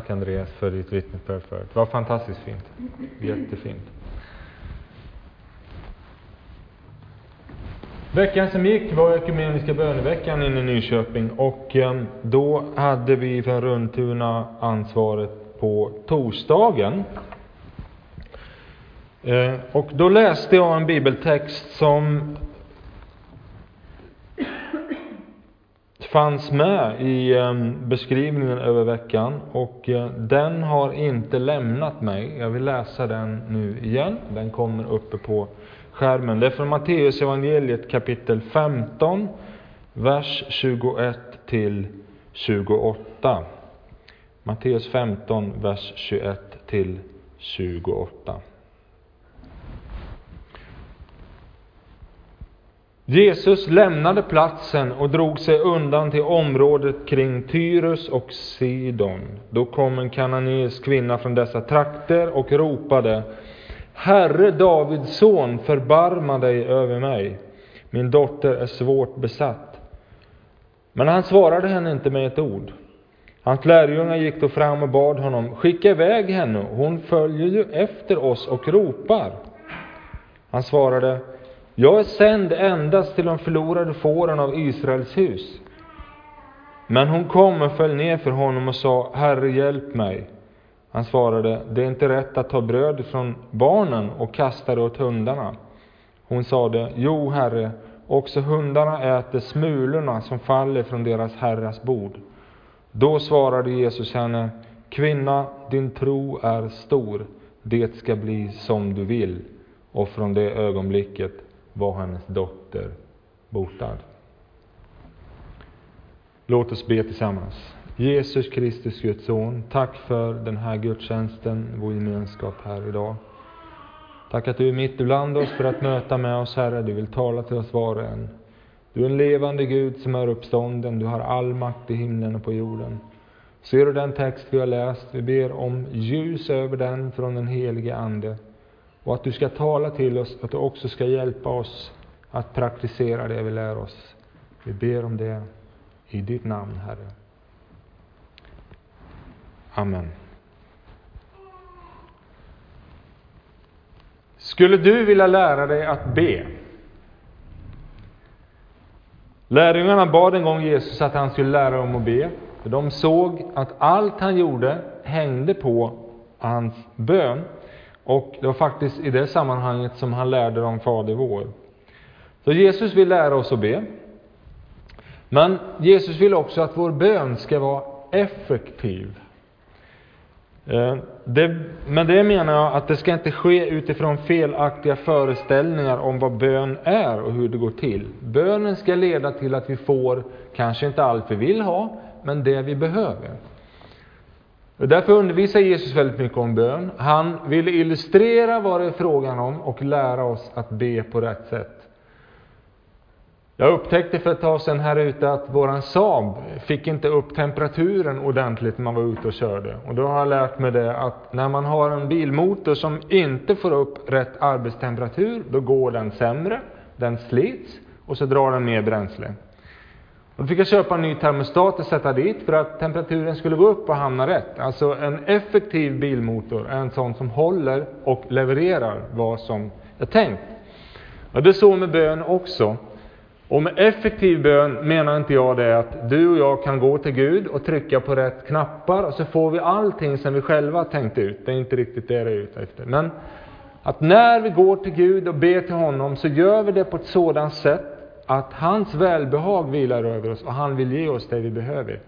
Tack Andreas för ditt vittnesbörd förut. Det var fantastiskt fint. Jättefint. Veckan som gick var ekumeniska böneveckan inne i Nyköping och ehm, då hade vi från Runtuna ansvaret på torsdagen. Eh, och då läste jag en bibeltext som fanns med i ehm, beskrivningen över veckan och eh, den har inte lämnat mig. Jag vill läsa den nu igen. Den kommer uppe på skärmen. Det är från Matteus evangeliet kapitel 15, vers 21 till 28. Matteus 15, vers 21 till 28. Jesus lämnade platsen och drog sig undan till området kring Tyrus och Sidon. Då kom en kananeisk kvinna från dessa trakter och ropade Herre Davids son, förbarma dig över mig. Min dotter är svårt besatt. Men han svarade henne inte med ett ord. Hans lärjungar gick då fram och bad honom, skicka iväg henne, hon följer ju efter oss och ropar. Han svarade, jag är sänd endast till de förlorade fåren av Israels hus. Men hon kom och föll ner för honom och sa, Herre hjälp mig. Han svarade, det är inte rätt att ta bröd från barnen och kasta det åt hundarna. Hon sade, jo herre, också hundarna äter smulorna som faller från deras herras bord. Då svarade Jesus henne, kvinna, din tro är stor, det ska bli som du vill. Och från det ögonblicket var hennes dotter botad. Låt oss be tillsammans. Jesus Kristus, Guds son, tack för den här gudstjänsten, vår gemenskap här idag. Tack att du är mitt ibland oss för att möta med oss, Herre. Du vill tala till oss var och en. Du är en levande Gud som är uppstånden. Du har all makt i himlen och på jorden. Ser du den text vi har läst? Vi ber om ljus över den från den helige Ande. Och att du ska tala till oss, att du också ska hjälpa oss att praktisera det vi lär oss. Vi ber om det i ditt namn, Herre. Amen. Skulle du vilja lära dig att be? Lärjungarna bad en gång Jesus att han skulle lära dem att be. För de såg att allt han gjorde hängde på hans bön. Och det var faktiskt i det sammanhanget som han lärde dem Fader vår. Så Jesus vill lära oss att be. Men Jesus vill också att vår bön ska vara effektiv. Eh, det, men det menar jag att det ska inte ske utifrån felaktiga föreställningar om vad bön är och hur det går till. Bönen ska leda till att vi får, kanske inte allt vi vill ha, men det vi behöver. Och därför undervisar Jesus väldigt mycket om bön. Han vill illustrera vad det är frågan om och lära oss att be på rätt sätt. Jag upptäckte för ett tag sedan här ute att våran Saab fick inte upp temperaturen ordentligt när man var ute och körde. Och då har jag lärt mig det att när man har en bilmotor som inte får upp rätt arbetstemperatur, då går den sämre, den slits och så drar den mer bränsle. Då fick jag köpa en ny termostat och sätta dit för att temperaturen skulle gå upp och hamna rätt. Alltså en effektiv bilmotor är en sån som håller och levererar vad som är tänkt. Och det är så med bön också. Och med effektiv bön menar inte jag det att du och jag kan gå till Gud och trycka på rätt knappar och så får vi allting som vi själva tänkt ut. Det är inte riktigt det jag är ute efter. Men att när vi går till Gud och ber till honom så gör vi det på ett sådant sätt att hans välbehag vilar över oss och han vill ge oss det vi behöver.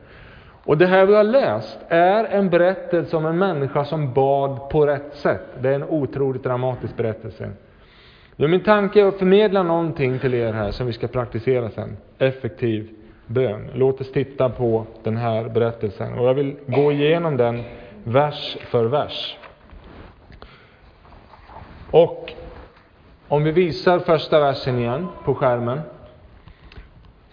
Och det här vi har läst är en berättelse om en människa som bad på rätt sätt. Det är en otroligt dramatisk berättelse. Men min tanke är att förmedla någonting till er här som vi ska praktisera sen. Effektiv bön. Låt oss titta på den här berättelsen och jag vill gå igenom den vers för vers. Och om vi visar första versen igen på skärmen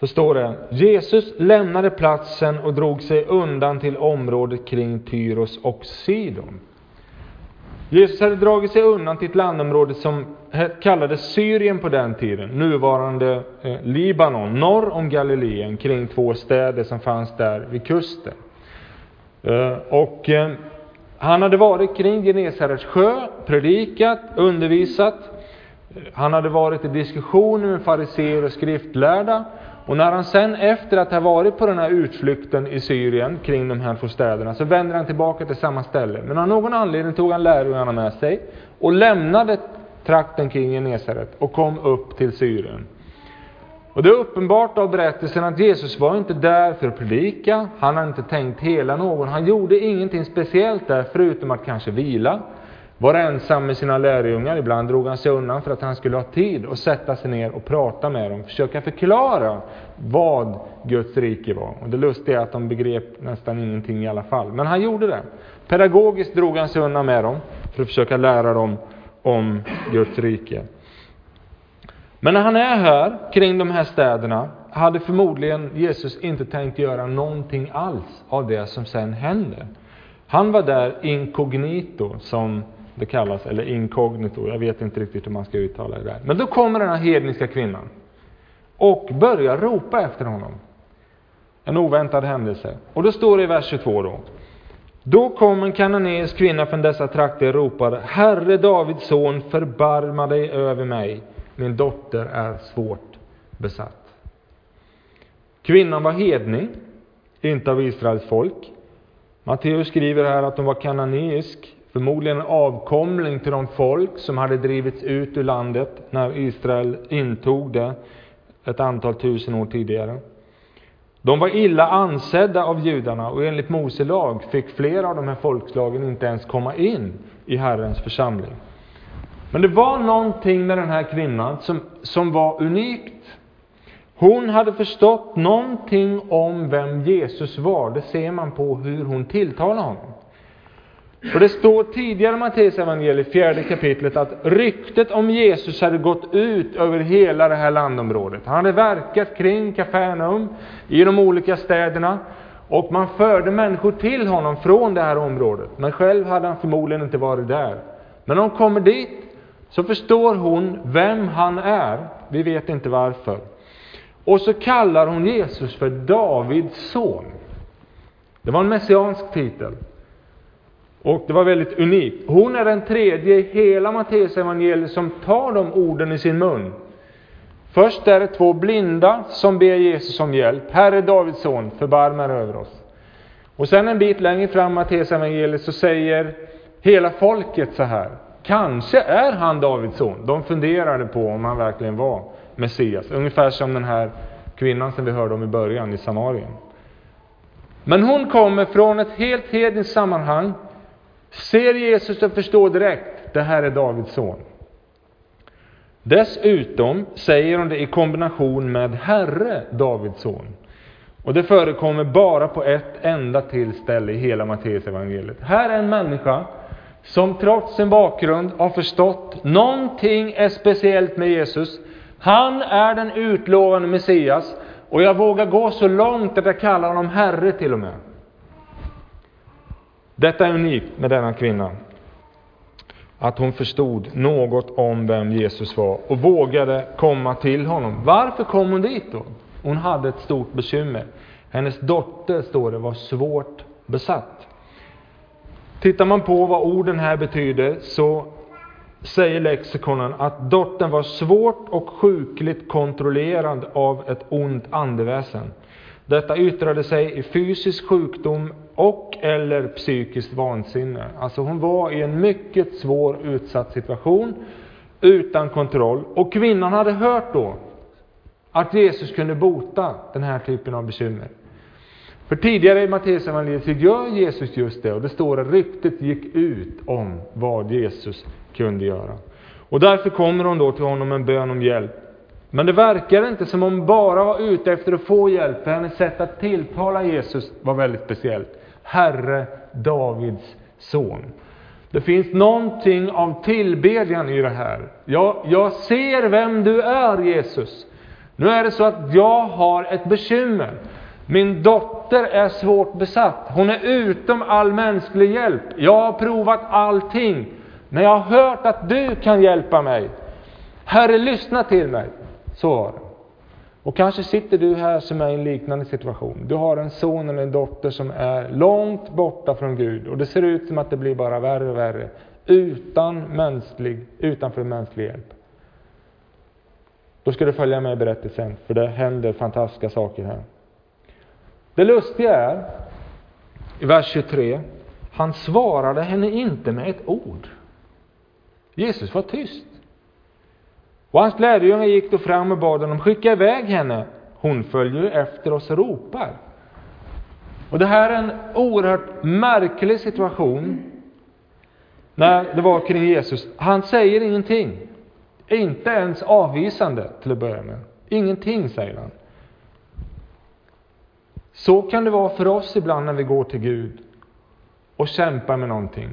så står det Jesus lämnade platsen och drog sig undan till området kring Tyros och Sidon. Jesus hade dragit sig undan till ett landområde som kallades Syrien på den tiden, nuvarande eh, Libanon, norr om Galileen, kring två städer som fanns där vid kusten. Eh, och eh, han hade varit kring Genesarets sjö, predikat, undervisat. Han hade varit i diskussioner med fariseer och skriftlärda. Och när han sen efter att ha varit på den här utflykten i Syrien kring de här två städerna så vänder han tillbaka till samma ställe. Men av någon anledning tog han lärjungarna med sig och lämnade trakten kring Genesaret och kom upp till Syrien. Och det är uppenbart av berättelsen att Jesus var inte där för att predika, han hade inte tänkt hela någon, han gjorde ingenting speciellt där förutom att kanske vila, vara ensam med sina lärjungar, ibland drog han sig undan för att han skulle ha tid att sätta sig ner och prata med dem, försöka förklara vad Guds rike var. Och det lustiga är att de begrep nästan ingenting i alla fall, men han gjorde det. Pedagogiskt drog han sig undan med dem för att försöka lära dem om Guds rike. Men när han är här, kring de här städerna, hade förmodligen Jesus inte tänkt göra någonting alls av det som sen händer. Han var där inkognito, som det kallas, eller inkognito, jag vet inte riktigt hur man ska uttala det där. Men då kommer den här hedniska kvinnan och börjar ropa efter honom. En oväntad händelse. Och då står det i vers 22 då. Då kom en kananeisk kvinna från dessa trakter och ropade, Herre Davids son, förbarma dig över mig min dotter är svårt besatt. Kvinnan var hedning, inte av Israels folk. Matteus skriver här att hon var kananeisk, förmodligen en avkomling till de folk som hade drivits ut ur landet när Israel intog det ett antal tusen år tidigare. De var illa ansedda av judarna och enligt Mose lag fick flera av de här folkslagen inte ens komma in i Herrens församling. Men det var någonting med den här kvinnan som, som var unikt. Hon hade förstått någonting om vem Jesus var. Det ser man på hur hon tilltalar honom. För det står tidigare i Matteus evangeliet, fjärde kapitlet, att ryktet om Jesus hade gått ut över hela det här landområdet. Han hade verkat kring Kafarnaum, i de olika städerna, och man förde människor till honom från det här området. Men själv hade han förmodligen inte varit där. Men när de kommer dit, så förstår hon vem han är. Vi vet inte varför. Och så kallar hon Jesus för Davids son. Det var en messiansk titel. Och det var väldigt unikt. Hon är den tredje i hela Matteusevangeliet som tar de orden i sin mun. Först är det två blinda som ber Jesus om hjälp. Herre Davids son, förbarma dig över oss. Och sen en bit längre fram i Matteusevangeliet så säger hela folket så här. Kanske är han Davids son. De funderade på om han verkligen var Messias. Ungefär som den här kvinnan som vi hörde om i början i Samarien. Men hon kommer från ett helt hedniskt sammanhang, ser Jesus och förstår direkt, det här är Davids son. Dessutom säger hon det i kombination med Herre Davids son. Och det förekommer bara på ett enda till ställe i hela Matteusevangeliet. Här är en människa som trots sin bakgrund har förstått någonting är speciellt med Jesus. Han är den utlovade Messias och jag vågar gå så långt att jag kallar honom Herre till och med. Detta är unikt med denna kvinna. Att hon förstod något om vem Jesus var och vågade komma till honom. Varför kom hon dit då? Hon hade ett stort bekymmer. Hennes dotter, står det, var svårt besatt. Tittar man på vad orden här betyder så säger lexikonen att dottern var svårt och sjukligt kontrollerad av ett ont andeväsen. Detta yttrade sig i fysisk sjukdom och eller psykiskt vansinne. Alltså hon var i en mycket svår utsatt situation, utan kontroll. Och kvinnan hade hört då att Jesus kunde bota den här typen av bekymmer. För tidigare i Matteusevangeliet så gör Jesus just det och det står att ryktet gick ut om vad Jesus kunde göra. Och därför kommer hon då till honom med en bön om hjälp. Men det verkar inte som om hon bara var ute efter att få hjälp, för hennes sätt att tilltala Jesus var väldigt speciellt. Herre Davids son. Det finns någonting av tillbedjan i det här. Jag, jag ser vem du är Jesus. Nu är det så att jag har ett bekymmer. Min dotter är svårt besatt. Hon är utom all mänsklig hjälp. Jag har provat allting. Men jag har hört att du kan hjälpa mig. Herre, lyssna till mig. Så var det. Och kanske sitter du här som är i en liknande situation. Du har en son eller en dotter som är långt borta från Gud och det ser ut som att det blir bara värre och värre utan mänsklig, utanför mänsklig hjälp. Då ska du följa med i berättelsen, för det händer fantastiska saker här. Det lustiga är, i vers 23, han svarade henne inte med ett ord. Jesus var tyst. Och hans lärjungar gick då fram och bad honom skicka iväg henne. Hon följer efter oss och ropar. Och det här är en oerhört märklig situation när det var kring Jesus. Han säger ingenting. Inte ens avvisande till att börja med. Ingenting säger han. Så kan det vara för oss ibland när vi går till Gud och kämpar med någonting.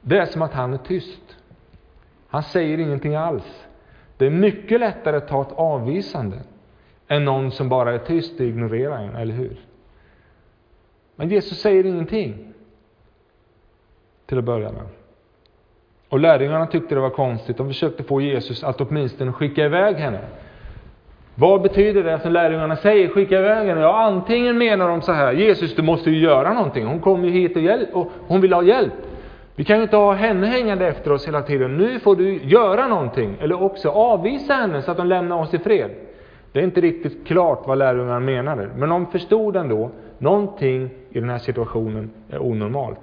Det är som att han är tyst. Han säger ingenting alls. Det är mycket lättare att ta ett avvisande än någon som bara är tyst och ignorerar en, eller hur? Men Jesus säger ingenting till att börja med. Och lärjungarna tyckte det var konstigt. De försökte få Jesus att åtminstone skicka iväg henne. Vad betyder det som lärjungarna säger, skicka iväg henne? Ja, antingen menar de så här, Jesus du måste ju göra någonting. Hon kommer ju hit och, hjälp, och hon vill ha hjälp. Vi kan ju inte ha henne hängande efter oss hela tiden. Nu får du göra någonting. Eller också avvisa henne så att hon lämnar oss i fred. Det är inte riktigt klart vad lärjungarna menade, men de förstod ändå, någonting i den här situationen är onormalt.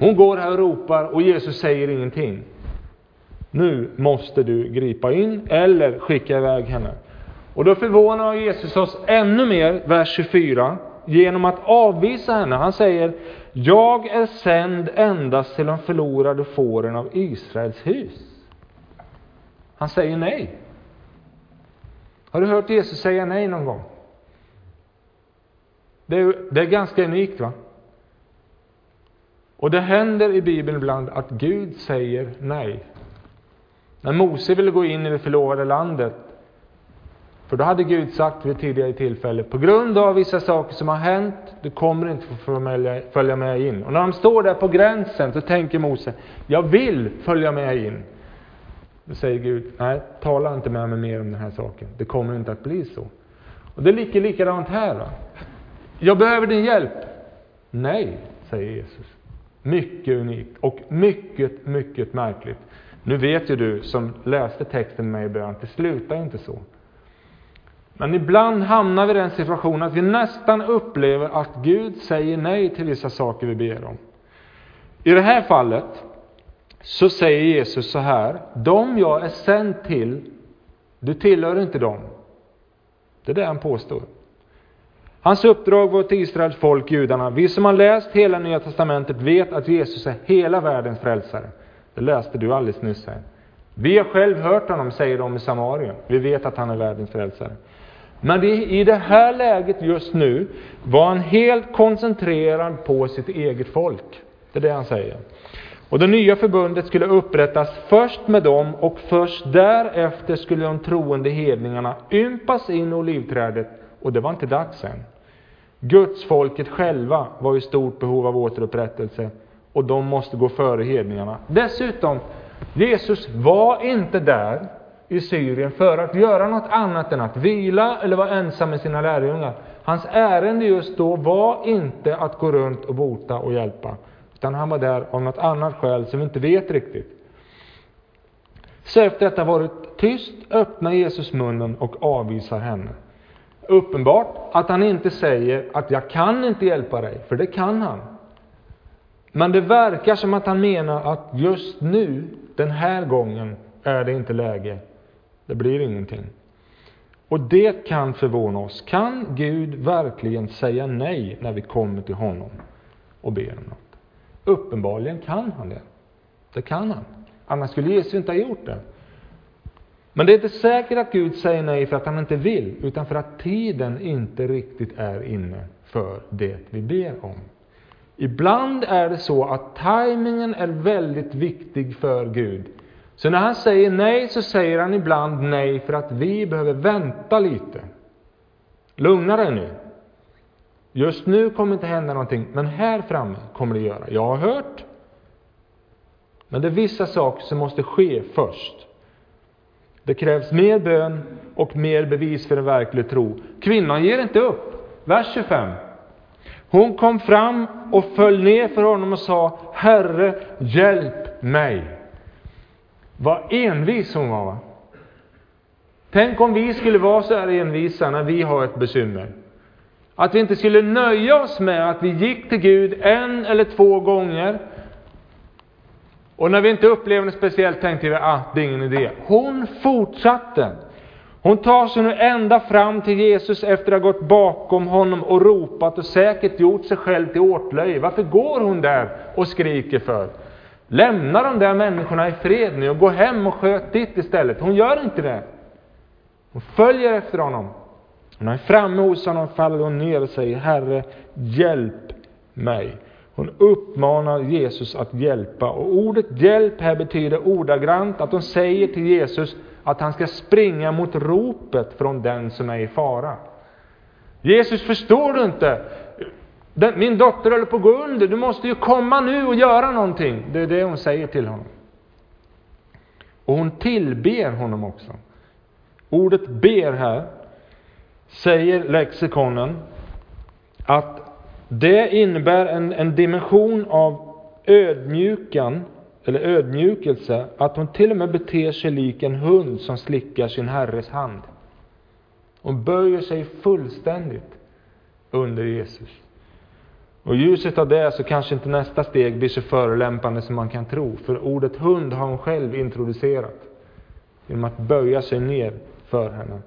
Hon går här och ropar och Jesus säger ingenting. Nu måste du gripa in eller skicka iväg henne. Och då förvånar Jesus oss ännu mer, vers 24, genom att avvisa henne. Han säger, jag är sänd endast till de förlorade fåren av Israels hus. Han säger nej. Har du hört Jesus säga nej någon gång? Det är, det är ganska unikt va? Och det händer i Bibeln ibland att Gud säger nej. När Mose ville gå in i det förlovade landet, för då hade Gud sagt vid tidigare tillfälle, på grund av vissa saker som har hänt, du kommer inte få följa med in. Och när de står där på gränsen så tänker Mose, jag vill följa med in. Då säger Gud, nej, tala inte med mig mer om den här saken. Det kommer inte att bli så. Och det är lika likadant här. Va? Jag behöver din hjälp. Nej, säger Jesus. Mycket unikt och mycket, mycket märkligt. Nu vet ju du som läste texten med mig i bön, det slutar inte så. Men ibland hamnar vi i den situationen att vi nästan upplever att Gud säger nej till vissa saker vi ber om. I det här fallet så säger Jesus så här, de jag är sänd till, du tillhör inte dem. Det är det han påstår. Hans uppdrag var till Israels folk, judarna. Vi som har läst hela Nya Testamentet vet att Jesus är hela världens frälsare. Det läste du alldeles nyss här. Vi har själv hört honom, säger de i Samarien. Vi vet att han är världens frälsare. Men i det här läget just nu var han helt koncentrerad på sitt eget folk. Det är det han säger. Och det nya förbundet skulle upprättas först med dem och först därefter skulle de troende hedningarna ympas in i olivträdet och det var inte dags än. Gudsfolket själva var i stort behov av återupprättelse och de måste gå före hedningarna. Dessutom, Jesus var inte där i Syrien för att göra något annat än att vila eller vara ensam med sina lärjungar. Hans ärende just då var inte att gå runt och bota och hjälpa, utan han var där av något annat skäl som vi inte vet riktigt. Så efter att varit tyst öppnar Jesus munnen och avvisar henne. Uppenbart att han inte säger att jag kan inte hjälpa dig, för det kan han. Men det verkar som att han menar att just nu, den här gången, är det inte läge. Det blir ingenting. Och det kan förvåna oss. Kan Gud verkligen säga nej när vi kommer till honom och ber om något? Uppenbarligen kan han det. Det kan han. Annars skulle Jesus inte ha gjort det. Men det är inte säkert att Gud säger nej för att han inte vill, utan för att tiden inte riktigt är inne för det vi ber om. Ibland är det så att tajmingen är väldigt viktig för Gud. Så när han säger nej, så säger han ibland nej för att vi behöver vänta lite. Lugna dig nu. Just nu kommer inte hända någonting, men här framme kommer det göra. Jag har hört. Men det är vissa saker som måste ske först. Det krävs mer bön och mer bevis för en verklig tro. Kvinnan ger inte upp. Vers 25. Hon kom fram och föll ner för honom och sa, Herre, hjälp mig. Vad envis hon var. Va? Tänk om vi skulle vara så här envisa när vi har ett bekymmer. Att vi inte skulle nöja oss med att vi gick till Gud en eller två gånger. Och när vi inte upplevde något speciellt tänkte vi att ah, det är ingen idé. Hon fortsatte. Hon tar sig nu ända fram till Jesus efter att ha gått bakom honom och ropat och säkert gjort sig själv till åtlöje. Varför går hon där och skriker för? Lämna de där människorna i fred nu och gå hem och sköt ditt istället. Hon gör inte det. Hon följer efter honom. När hon är framme hos honom faller hon ner och säger Herre, hjälp mig. Hon uppmanar Jesus att hjälpa. Och ordet hjälp här betyder ordagrant att hon säger till Jesus att han ska springa mot ropet från den som är i fara. Jesus, förstår du inte? Min dotter håller på att gå under, du måste ju komma nu och göra någonting. Det är det hon säger till honom. Och hon tillber honom också. Ordet ber här säger lexikonen att det innebär en, en dimension av ödmjukan, eller ödmjukelse, att hon till och med beter sig lik en hund som slickar sin herres hand. Hon böjer sig fullständigt under Jesus. Och i ljuset av det så kanske inte nästa steg blir så förolämpande som man kan tro, för ordet hund har hon själv introducerat genom att böja sig ner för henne.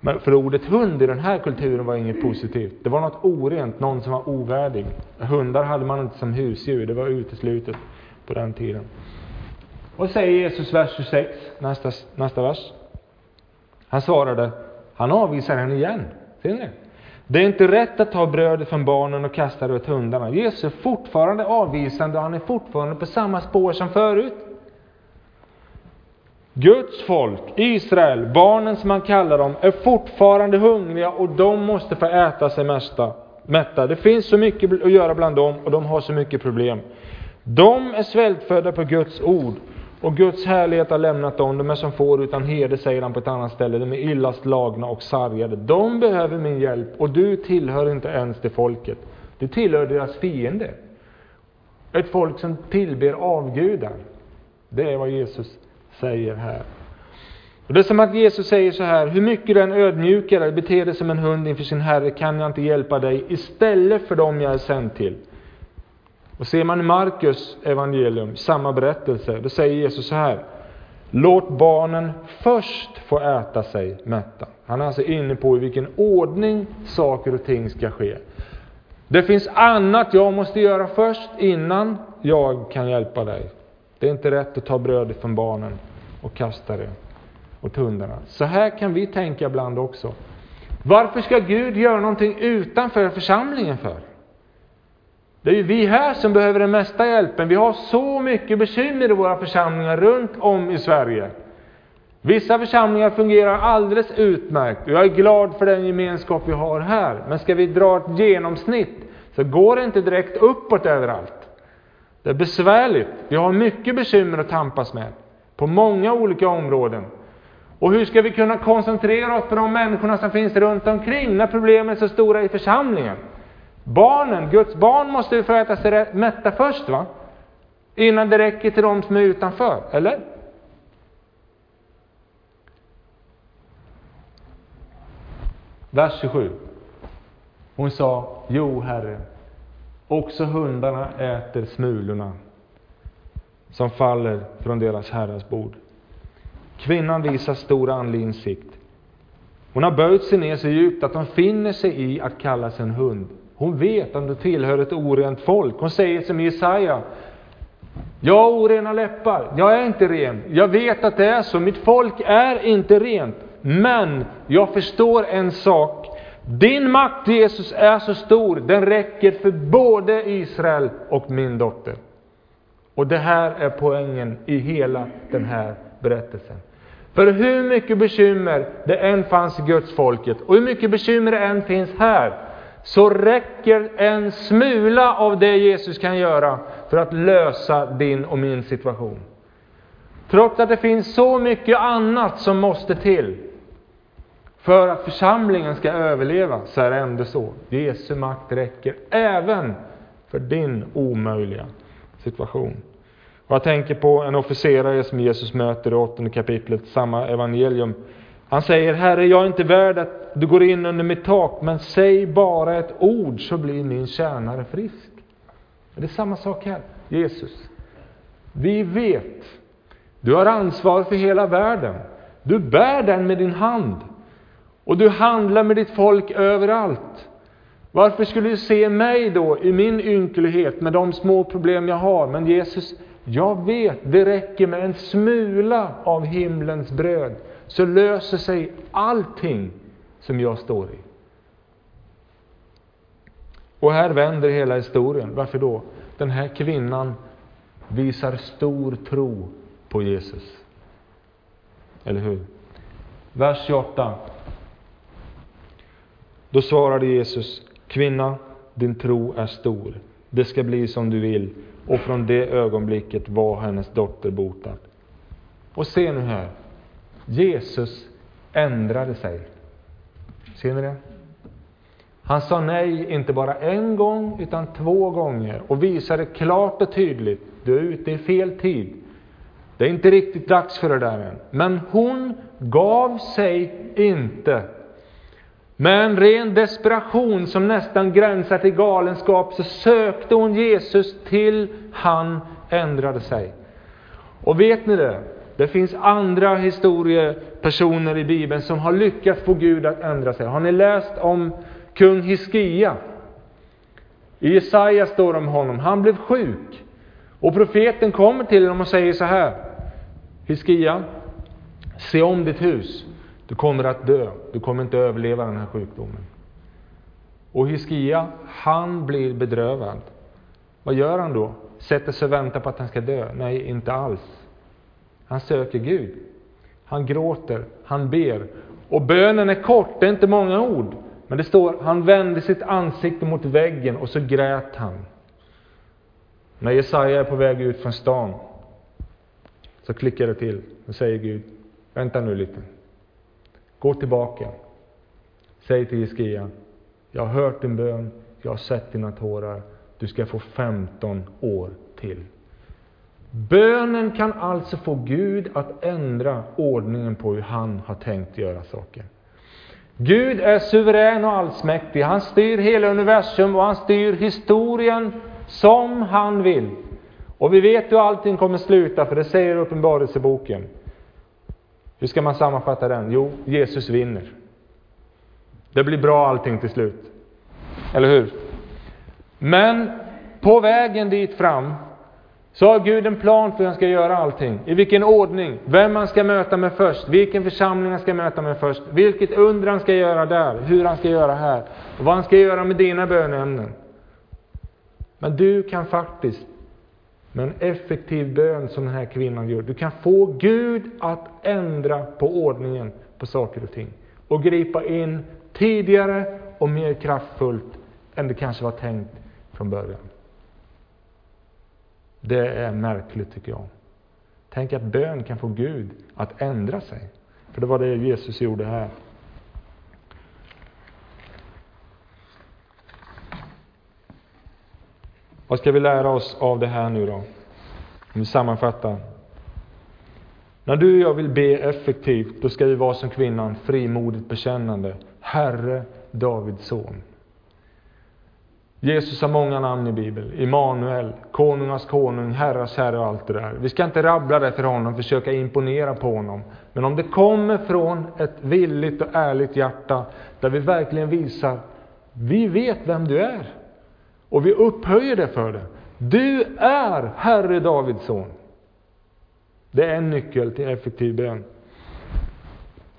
Men för ordet hund i den här kulturen var inget positivt. Det var något orent, någon som var ovärdig. Hundar hade man inte som husdjur, det var uteslutet på den tiden. Och säger Jesus, vers 26, nästa, nästa vers. Han svarade, han avvisar henne igen. Ser ni? Det är inte rätt att ta brödet från barnen och kasta det åt hundarna. Jesus är fortfarande avvisande och han är fortfarande på samma spår som förut. Guds folk, Israel, barnen som man kallar dem, är fortfarande hungriga och de måste få äta sig mästa, mätta. Det finns så mycket att göra bland dem och de har så mycket problem. De är svältfödda på Guds ord och Guds härlighet har lämnat dem. De är som får utan herde, säger han på ett annat ställe. De är illa slagna och sargade. De behöver min hjälp och du tillhör inte ens det folket. Du tillhör deras fiende. Ett folk som tillber avgudar. Det är vad Jesus säger här. Och det är som att Jesus säger så här, hur mycket du än ödmjukar dig, beter dig som en hund inför sin Herre, kan jag inte hjälpa dig istället för dem jag är sänd till. Och ser man i Markus evangelium, samma berättelse, då säger Jesus så här, låt barnen först få äta sig mätta. Han är alltså inne på i vilken ordning saker och ting ska ske. Det finns annat jag måste göra först innan jag kan hjälpa dig. Det är inte rätt att ta brödet från barnen och kasta det åt hundarna. Så här kan vi tänka ibland också. Varför ska Gud göra någonting utanför församlingen för? Det är ju vi här som behöver den mesta hjälpen. Vi har så mycket bekymmer i våra församlingar runt om i Sverige. Vissa församlingar fungerar alldeles utmärkt och jag är glad för den gemenskap vi har här. Men ska vi dra ett genomsnitt så går det inte direkt uppåt överallt. Det är besvärligt. Vi har mycket bekymmer att tampas med på många olika områden. Och hur ska vi kunna koncentrera oss på de människorna som finns runt omkring när problemen är så stora i församlingen? Barnen, Guds barn måste ju få äta sig mätta först, va? Innan det räcker till de som är utanför, eller? Vers 27. Hon sa, Jo, Herre, också hundarna äter smulorna som faller från deras herrars bord. Kvinnan visar stor andlig insikt. Hon har böjt sig ner så djupt att hon finner sig i att kallas en hund. Hon vet att hon tillhör ett orent folk. Hon säger som Jesaja. Jag har orena läppar, jag är inte ren. Jag vet att det är så, mitt folk är inte rent. Men jag förstår en sak. Din makt Jesus är så stor, den räcker för både Israel och min dotter. Och det här är poängen i hela den här berättelsen. För hur mycket bekymmer det än fanns i Guds folket och hur mycket bekymmer det än finns här, så räcker en smula av det Jesus kan göra för att lösa din och min situation. Trots att det finns så mycket annat som måste till för att församlingen ska överleva, så är det ändå så. Jesu makt räcker även för din omöjliga situation. Och jag tänker på en officerare som Jesus möter i åttonde kapitlet, samma evangelium. Han säger, Herre, jag är inte värd att du går in under mitt tak, men säg bara ett ord så blir min tjänare frisk. Det är samma sak här. Jesus, vi vet, du har ansvar för hela världen. Du bär den med din hand. Och du handlar med ditt folk överallt. Varför skulle du se mig då i min ynklighet med de små problem jag har? Men Jesus, jag vet, det räcker med en smula av himlens bröd, så löser sig allting som jag står i. Och här vänder hela historien. Varför då? Den här kvinnan visar stor tro på Jesus. Eller hur? Vers 28. Då svarade Jesus, kvinna, din tro är stor. Det ska bli som du vill. Och från det ögonblicket var hennes dotter botad. Och se nu här. Jesus ändrade sig. Ser ni det? Han sa nej, inte bara en gång, utan två gånger och visade klart och tydligt, du är ute i fel tid. Det är inte riktigt dags för det där än. Men hon gav sig inte. Med en ren desperation som nästan gränsar till galenskap så sökte hon Jesus till han ändrade sig. Och vet ni det? Det finns andra historier Personer i Bibeln som har lyckats få Gud att ändra sig. Har ni läst om kung Hiskia? I Jesaja står det om honom. Han blev sjuk. Och profeten kommer till honom och säger så här. Hiskia, se om ditt hus. Du kommer att dö. Du kommer inte att överleva den här sjukdomen. Och Hiskia, han blir bedrövad. Vad gör han då? Sätter sig och väntar på att han ska dö? Nej, inte alls. Han söker Gud. Han gråter, han ber. Och bönen är kort, det är inte många ord. Men det står, han vände sitt ansikte mot väggen och så grät han. När Jesaja är på väg ut från stan så klickar det till och säger Gud, vänta nu lite. Gå tillbaka. Säg till Hiskia, jag har hört din bön, jag har sett dina tårar. Du ska få 15 år till. Bönen kan alltså få Gud att ändra ordningen på hur han har tänkt göra saker. Gud är suverän och allsmäktig. Han styr hela universum och han styr historien som han vill. Och vi vet hur allting kommer sluta, för det säger Uppenbarelseboken. Hur ska man sammanfatta den? Jo, Jesus vinner. Det blir bra allting till slut. Eller hur? Men på vägen dit fram så har Gud en plan för hur han ska göra allting. I vilken ordning, vem man ska möta med först, vilken församling han ska möta med först, vilket under han ska göra där, hur han ska göra här, och vad han ska göra med dina böneämnen. Men du kan faktiskt, med en effektiv bön som den här kvinnan gör, du kan få Gud att ändra på ordningen på saker och ting. Och gripa in tidigare och mer kraftfullt än det kanske var tänkt från början. Det är märkligt tycker jag. Tänk att bön kan få Gud att ändra sig. För det var det Jesus gjorde här. Vad ska vi lära oss av det här nu då? Om vi sammanfattar. När du och jag vill be effektivt, då ska vi vara som kvinnan, frimodigt bekännande. Herre, Davids son. Jesus har många namn i Bibeln. Immanuel, konungas konung, herras herre och allt det där. Vi ska inte rabbla det för honom, försöka imponera på honom. Men om det kommer från ett villigt och ärligt hjärta, där vi verkligen visar, vi vet vem du är. Och vi upphöjer det för det. Du är Herre Davids son. Det är en nyckel till effektiv bön.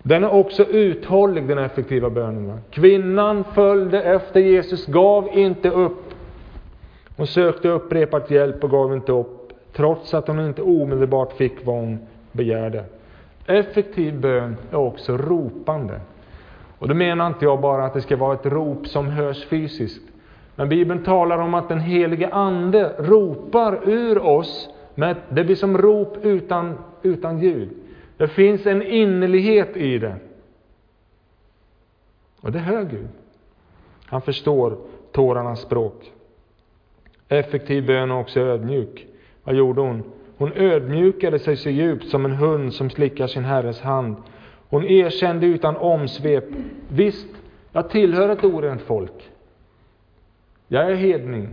Den är också uthållig, den effektiva bönen. Kvinnan följde efter Jesus, gav inte upp. Hon sökte upprepat hjälp och gav inte upp, trots att hon inte omedelbart fick vad hon begärde. Effektiv bön är också ropande. Och då menar inte jag bara att det ska vara ett rop som hörs fysiskt. Men Bibeln talar om att den helige Ande ropar ur oss Men det blir som rop utan, utan ljud. Det finns en innerlighet i det. Och det hör Gud. Han förstår tårarnas språk. Effektiv bön och också ödmjuk. Vad gjorde hon? Hon ödmjukade sig så djupt som en hund som slickar sin herres hand. Hon erkände utan omsvep. Visst, jag tillhör ett orent folk. Jag är hedning.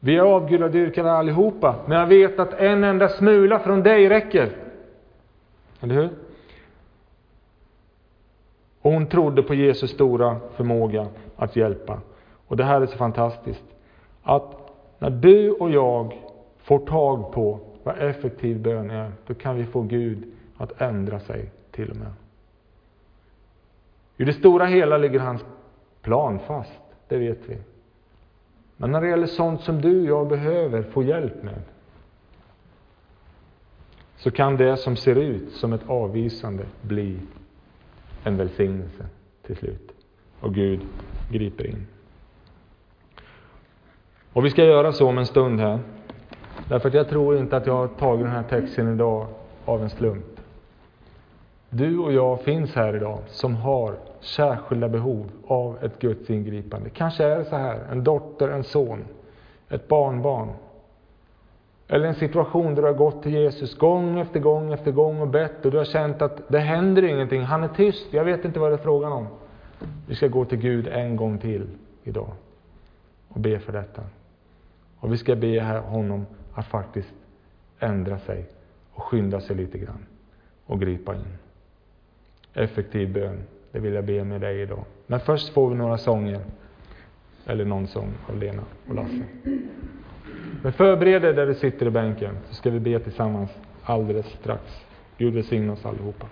Vi är avgudadyrkare allihopa, men jag vet att en enda smula från dig räcker. Eller hur? Och hon trodde på Jesus stora förmåga att hjälpa. Och det här är så fantastiskt. Att när du och jag får tag på vad effektiv bön är, då kan vi få Gud att ändra sig till och med. I det stora hela ligger hans plan fast, det vet vi. Men när det gäller sånt som du och jag behöver få hjälp med, så kan det som ser ut som ett avvisande bli en välsignelse till slut. Och Gud griper in. Och vi ska göra så om en stund här. Därför att jag tror inte att jag har tagit den här texten idag av en slump. Du och jag finns här idag som har särskilda behov av ett Guds ingripande. Kanske är det så här, en dotter, en son, ett barnbarn. Eller en situation där du har gått till Jesus gång efter gång efter gång och bett och du har känt att det händer ingenting, han är tyst, jag vet inte vad det är frågan om. Vi ska gå till Gud en gång till idag och be för detta. Och vi ska be honom att faktiskt ändra sig och skynda sig lite grann och gripa in. Effektiv bön, det vill jag be med dig idag. Men först får vi några sånger. Eller någon sång av Lena och Lasse. Men förbered dig där du sitter i bänken, så ska vi be tillsammans alldeles strax. Gud välsigne oss allihopa.